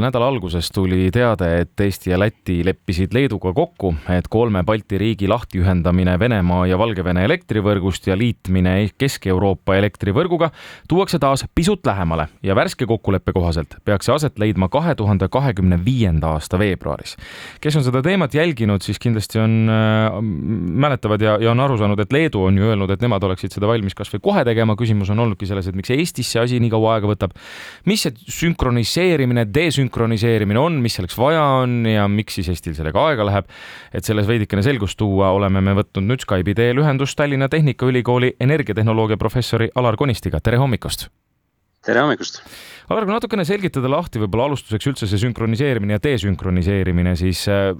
nädala alguses tuli teade, et Eesti ja Läti leppisid Leeduga kokku, et kolme Balti riigi lahtiühendamine Venemaa ja Valgevene elektrivõrgust ja liitmine Kesk-Euroopa elektrivõrguga tuuakse taas pisut lähemale ja värske kokkuleppe kohaselt peaks see aset leidma kahe tuhande kahekümne viienda aasta veebruaris. kes on seda teemat jälginud, siis kindlasti on äh,, mäletavad ja, ja on aru saanud, et Leedu on ju öelnud, et nemad oleksid seda valmis kasvõi kohe tegema, küsimus on olnudki selles, et miks Eestis see asi nii kaua aega võtab. mis see sünkroniseerimine, desünkroniseerimine sünkroniseerimine on, mis selleks vaja on ja miks siis Eestil sellega aega läheb. et selles veidikene selgust tuua, oleme me võtnud nüüd Skype'i teel ühendust Tallinna Tehnikaülikooli energiatehnoloogia professori Alar Konistiga, tere hommikust! tere hommikust! Alar, kui natukene selgitada lahti võib-olla alustuseks üldse see sünkroniseerimine ja desünkroniseerimine, siis äh,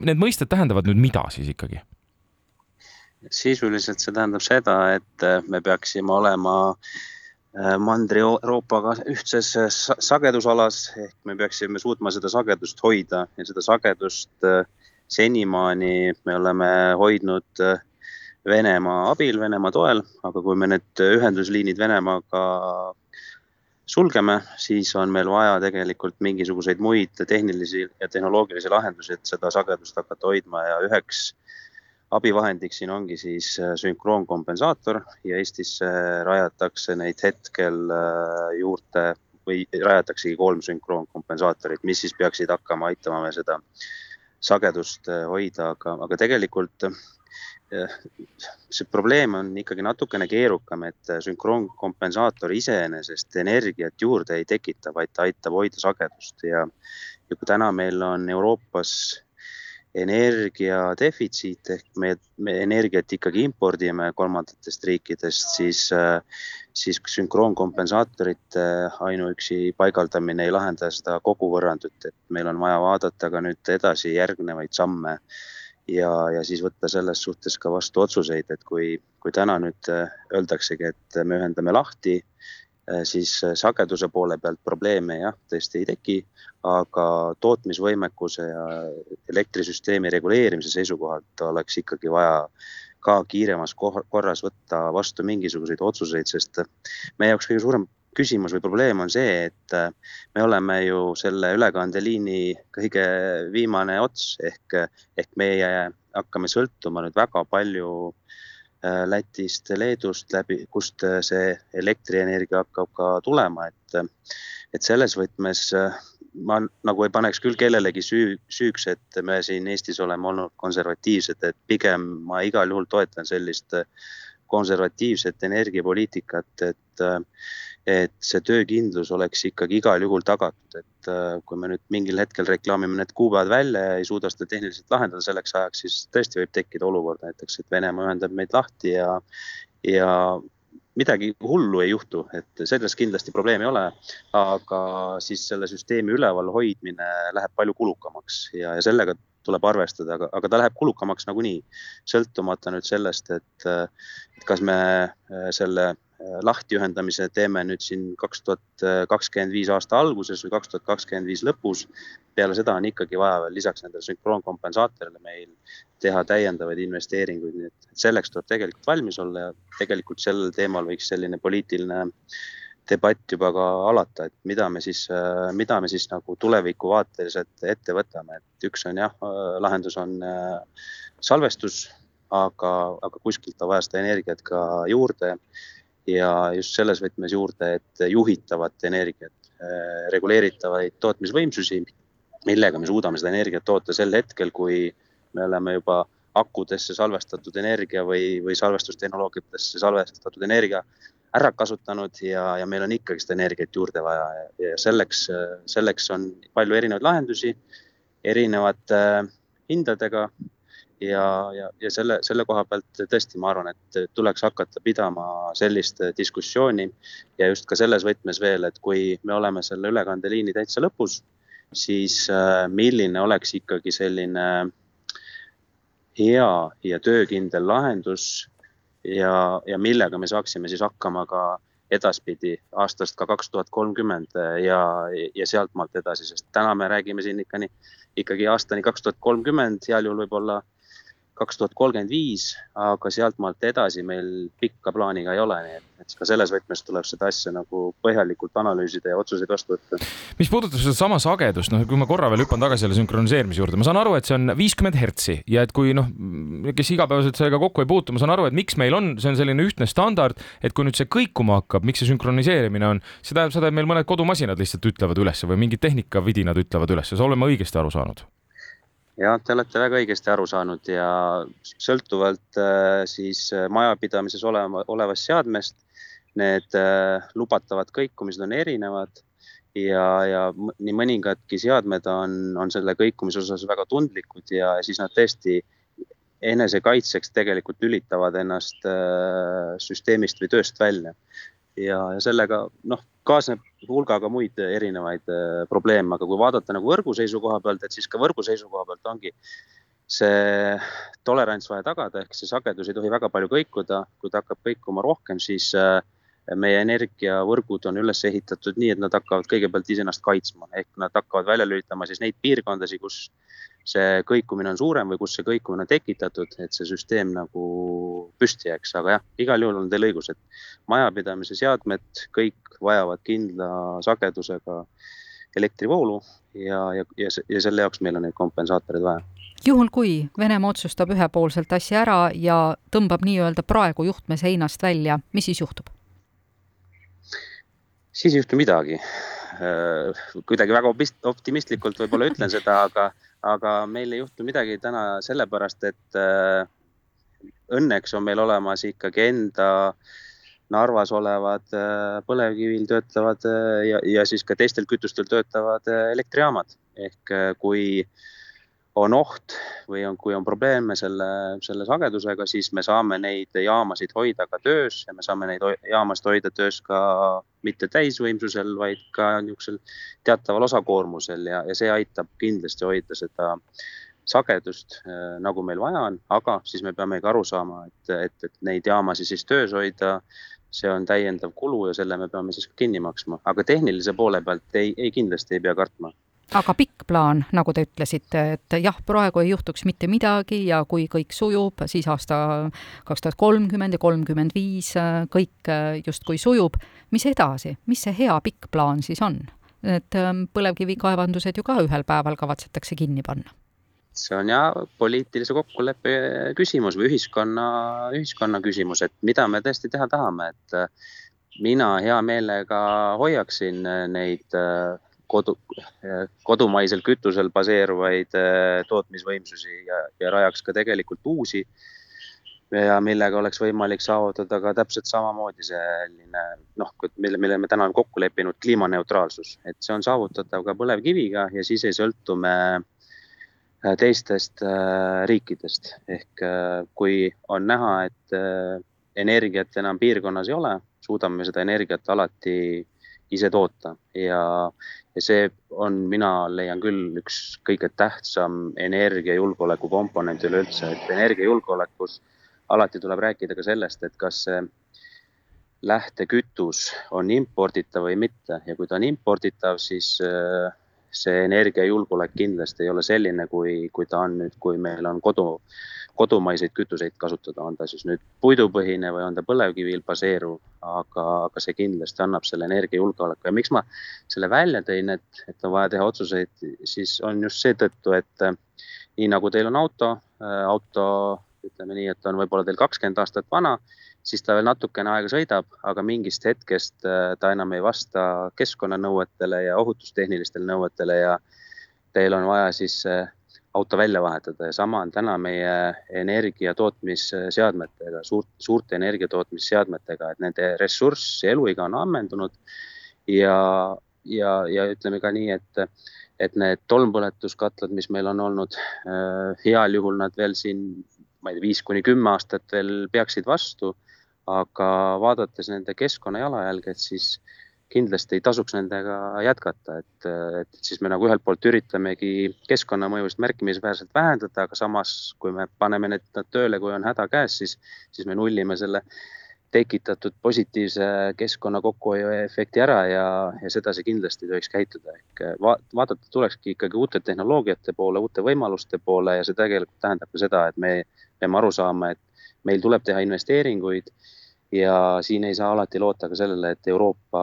need mõisted tähendavad nüüd mida siis ikkagi? sisuliselt see tähendab seda, et me peaksime olema äh, Äh, Mandri-Euroopaga ühtses äh, sagedusalas ehk me peaksime suutma seda sagedust hoida ja seda sagedust äh, senimaani me oleme hoidnud Venemaa abil, Venemaa toel, aga kui me need ühendusliinid Venemaaga sulgeme, siis on meil vaja tegelikult mingisuguseid muid tehnilisi ja tehnoloogilisi lahendusi, et seda sagedust hakata hoidma ja üheks abivahendiks siin ongi siis äh, sünkroonkompensaator ja Eestisse rajatakse neid hetkel äh, juurde või rajataksegi kolm sünkroonkompensaatorit, mis siis peaksid hakkama aitama me seda sagedust äh, hoida, aga, aga tegelikult see probleem on ikkagi natukene keerukam, et sünkroonkompensaator iseenesest energiat juurde ei tekita, vaid ta aitab hoida sagedust ja, ja kui täna meil on Euroopas energia defitsiit ehk me, me energiat ikkagi impordime kolmandatest riikidest, siis, siis sünkroonkompensaatorite ainuüksi paigaldamine ei lahenda seda kogu võrrandit, et meil on vaja vaadata ka nüüd edasi järgnevaid samme ja, ja siis võtta selles suhtes ka vastu otsuseid, et kui, kui täna nüüd öeldaksegi, et me ühendame lahti siis äh, sageduse poole pealt probleeme jah, tõesti ei teki, aga tootmisvõimekuse ja elektrisüsteemi reguleerimise seisukohalt oleks ikkagi vaja ka kiiremas korras võtta vastu mingisuguseid otsuseid, sest meie jaoks kõige suurem küsimus või probleem on see, et äh, me oleme ju selle ülekandeliini kõige viimane ots ehk, ehk meie hakkame sõltuma nüüd väga palju Äh, Lätist, Leedust läbi, kust äh, see elektrienergia hakkab ka tulema, et, et selles võtmes äh, ma nagu ei paneks küll kellelegi süü, süüks, et me siin Eestis oleme olnud konservatiivsed, et pigem ma igal juhul toetan sellist konservatiivset energiapoliitikat, et et see töökindlus oleks ikkagi igal juhul tagatud, et äh, kui me nüüd mingil hetkel reklaamime need kuupäevad välja ja ei suuda seda tehniliselt lahendada selleks ajaks, siis tõesti võib tekkida olukord näiteks, et Venemaa ühendab meid lahti ja, ja midagi hullu ei juhtu, et selles kindlasti probleemi ei ole. aga siis selle süsteemi üleval hoidmine läheb palju kulukamaks ja, ja sellega tuleb arvestada, aga, aga ta läheb kulukamaks nagunii. sõltumata nüüd sellest, et, et kas me äh, selle Äh, lahtiühendamise teeme nüüd siin kaks tuhat kakskümmend viis aasta alguses või kaks tuhat kakskümmend viis lõpus. peale seda on ikkagi vaja veel lisaks nendele sünkroonkompensaatorile meil teha täiendavaid investeeringuid, nii et selleks tuleb tegelikult valmis olla ja tegelikult sellel teemal võiks selline poliitiline debatt juba ka alata, et mida me siis, äh, mida me siis nagu tulevikuvaateliselt ette võtame, et üks on jah, äh, lahendus on salvestus, aga, aga kuskilt on vaja seda energiat ka juurde ja just selles võtmes juurde, et juhitavat energiat, äh, reguleeritavaid tootmisvõimsusi, millega me suudame seda energiat toota sel hetkel, kui me oleme juba akudesse salvestatud energia või, või salvestustehnoloogiatesse salvestatud energia ära kasutanud ja, ja meil on ikkagi seda energiat juurde vaja. Ja, ja selleks, selleks on palju erinevaid lahendusi erinevate hindadega ja, ja, ja selle, selle koha pealt tõesti, ma arvan, et tuleks hakata pidama sellist diskussiooni ja just ka selles võtmes veel, et kui me oleme selle ülekandeliini täitsa lõpus, siis äh, milline oleks ikkagi selline hea ja töökindel lahendus ja, ja millega me saaksime siis hakkama ka edaspidi aastast ka kaks tuhat kolmkümmend ja, ja sealtmaalt edasi, sest täna me räägime siin ikka nii, ikkagi aastani kaks tuhat kolmkümmend, heal juhul võib-olla kaks tuhat kolmkümmend viis, aga sealtmaalt edasi meil pikka plaani ka ei ole, nii et, et ka selles võtmes tuleb seda asja nagu põhjalikult analüüsida ja otsuseid vastu võtta. mis puudutab sedasama sagedust, noh, kui ma korra veel hüppan tagasi selle sünkroniseerimise juurde, ma saan aru, et see on viiskümmend hertsi ja et kui noh, kes igapäevaselt sellega kokku ei puutu, ma saan aru, et miks meil on, see on selline ühtne standard, et kui nüüd see kõikuma hakkab, miks see sünkroniseerimine on, see tähendab seda, et meil mõned kodumasinad lihtsalt ütlevad üles või mingid tehnikavidinad ütlevad üles, olen ma õigesti aru saanud? Jah, te olete väga õigesti aru saanud ja sõltuvalt äh, siis äh, majapidamises olema, olevast seadmest, need äh, lubatavad kõikumised on erinevad ja, ja nii mõningadki seadmed on, on selle kõikumise osas väga tundlikud ja siis nad tõesti enesekaitseks tegelikult lülitavad ennast süsteemist või tööst välja. Ja, ja sellega noh, kaasneb hulgaga muid erinevaid äh, probleeme, aga kui vaadata nagu võrgu seisukoha pealt, et siis ka võrgu seisukoha pealt ongi see tolerants vaja tagada, ehk see sagedus ei tohi väga palju kõikuda, kui ta hakkab kõikuma rohkem, siis äh, meie energiavõrgud on üles ehitatud nii, et nad hakkavad kõigepealt iseennast kaitsma, ehk nad hakkavad välja lülitama siis neid piirkondasid, kus see kõikumine on suurem või kus see kõikumine on tekitatud, et see süsteem nagu püsti jääks, aga jah, igal juhul on teil õigus, et majapidamise seadmed kõik vajavad kindla sagedusega elektrivoolu ja, ja, ja, ja selle jaoks meil on neid kompensaatoreid vaja juhul, kui Venemaa otsustab ühepoolselt asja ära ja tõmbab nii-öelda praegu juhtme seinast välja, mis siis juhtub? siis ei juhtu midagi. Äh, kuidagi väga optimistlikult võib-olla ütlen seda, aga, aga meil ei juhtu midagi täna sellepärast, et äh, õnneks on meil olemas ikkagi enda Narvas olevad äh, põlevkivil töötavad ja, ja siis ka teistel kütustel töötavad elektrijaamad. Ehk kui äh, on oht või on, kui on probleeme selle, selle sagedusega, siis me saame neid jaamasid hoida ka töös ja me saame neid jaamasid hoida töös ka mitte täisvõimsusel, vaid ka niisugusel teataval osakoormusel ja, ja see aitab kindlasti hoida seda sagedust äh, nagu meil vaja on, aga siis me peame ka aru saama, et, et, et neid jaamasid siis töös hoida, see on täiendav kulu ja selle me peame siis kinni maksma, aga tehnilise poole pealt ei, ei kindlasti ei pea kartma aga pikk plaan, nagu te ütlesite, et jah, praegu ei juhtuks mitte midagi ja kui kõik sujub, siis aasta kaks tuhat kolmkümmend ja kolmkümmend viis kõik justkui sujub. mis edasi, mis see hea pikk plaan siis on? et ähm, põlevkivikaevandused ju ka ühel päeval kavatsetakse kinni panna see on jah poliitilise kokkuleppe küsimus või ühiskonna, ühiskonna küsimus, et mida me tõesti teha tahame, et äh, mina hea meelega hoiaksin neid äh, kodu, kodumaisel kütusel baseeruvaid äh, tootmisvõimsusi ja, ja rajaks ka tegelikult uusi. ja millega oleks võimalik saavutada ka täpselt samamoodi selline noh, mille, mille me täna oleme kokku leppinud, kliimaneutraalsus, et see on saavutatav ka põlevkiviga ja siis ei sõltu me äh, teistest äh, riikidest ehk kui on näha, et energiat enam piirkonnas ei ole, suudame seda energiat alati ise toota. Ja, ja see on, mina leian küll üks kõige tähtsam energiajulgeoleku komponent üleüldse, et energiajulgeolekus alati tuleb rääkida ka sellest, et kas see lähtekütus on imporditav või mitte. Ja kui ta on imporditav, siis äh, see energiajulgeolek kindlasti ei ole selline, kui, kui ta on nüüd, kui meil on kodu kodumaiseid kütuseid kasutada, on ta siis nüüd puidupõhine või on ta põlevkivil baseeruv, aga, aga see kindlasti annab selle energiajulgeoleku. Ja miks ma selle välja tõin, et, et on vaja teha otsuseid, siis on just seetõttu, et äh, nii nagu teil on auto, äh, auto ütleme nii, et on võib-olla teil kakskümmend aastat vana, siis ta veel natukene aega sõidab, aga mingist hetkest äh, ta enam ei vasta keskkonnanõuetele ja ohutustehnilistele nõuetele ja teil on vaja siis auto välja vahetada ja sama on täna meie energia tootmisseadmetega, suurt, suurte energia tootmisseadmetega, et nende ressurss ja eluiga on ammendunud. ja, ja, ja ütleme ka nii, et, et need tolmpõletuskatlad, mis meil on olnud äh,, heal juhul nad veel siin, ma ei tea, viis kuni kümme aastat veel peaksid vastu. aga vaadates nende keskkonna jalajälge, et siis kindlasti ei tasuks nendega jätkata, et, et siis me nagu ühelt poolt üritamegi keskkonnamõjusid märkimisväärselt vähendada, aga samas, kui me paneme need, need tööle, kui on häda käes, siis, siis me nullime selle tekitatud positiivse keskkonna kokkuhoiu efekti ära ja, ja sedasi kindlasti ei tohiks käituda, ehk va vaadata tulekski ikkagi uute tehnoloogiate poole, uute võimaluste poole ja see tegelikult tähendab ka seda, et me peame aru saama, et meil tuleb teha investeeringuid ja siin ei saa alati loota ka sellele, et Euroopa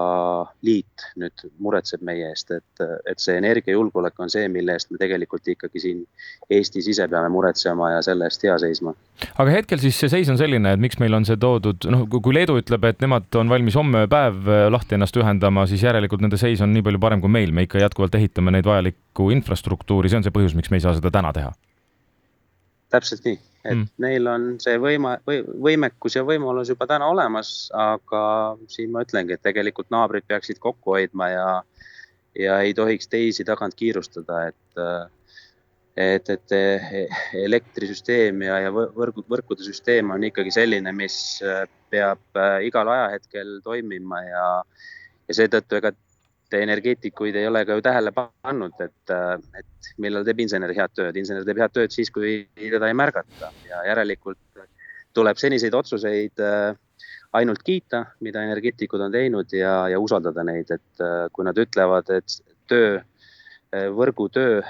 Liit nüüd muretseb meie eest, et, et see energiajulgeolek on see, mille eest me tegelikult ikkagi siin Eestis ise peame muretsema ja selle eest hea seisma. aga hetkel siis see seis on selline, et miks meil on see toodud, noh, kui Leedu ütleb, et nemad on valmis homme päev lahti ennast ühendama, siis järelikult nende seis on nii palju parem kui meil, me ikka jätkuvalt ehitame neid vajalikku infrastruktuuri, see on see põhjus, miks me ei saa seda täna teha. Täpselt nii, et mm. neil on see võima- või,, võimekus ja võimalus juba täna olemas, aga siin ma ütlengi, et tegelikult naabrid peaksid kokku hoidma ja, ja ei tohiks teisi tagant kiirustada, et, et, et elektrisüsteem ja, ja võrgu, võrkude süsteem on ikkagi selline, mis peab igal ajahetkel toimima ja, ja seetõttu ega energeetikuid ei ole ka ju tähele pannud, et, et millal teeb insener head tööd. insener teeb head tööd siis, kui teda ei märgata. Ja järelikult tuleb seniseid otsuseid äh, ainult kiita, mida energeetikud on teinud ja, ja usaldada neid, et äh, kui nad ütlevad, et töö, äh, võrgutöö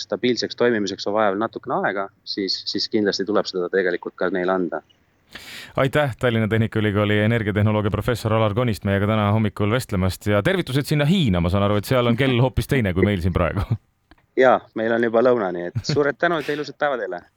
stabiilseks toimimiseks on vaja veel natukene aega, siis, siis kindlasti tuleb seda tegelikult ka neile anda aitäh, Tallinna Tehnikaülikooli energiatehnoloogia professor Alar Konist meiega täna hommikul vestlemast ja tervitused sinna Hiina, ma saan aru, et seal on kell hoopis teine kui meil siin praegu. ja meil on juba lõuna, nii et suured tänud ja ilusat päeva teile.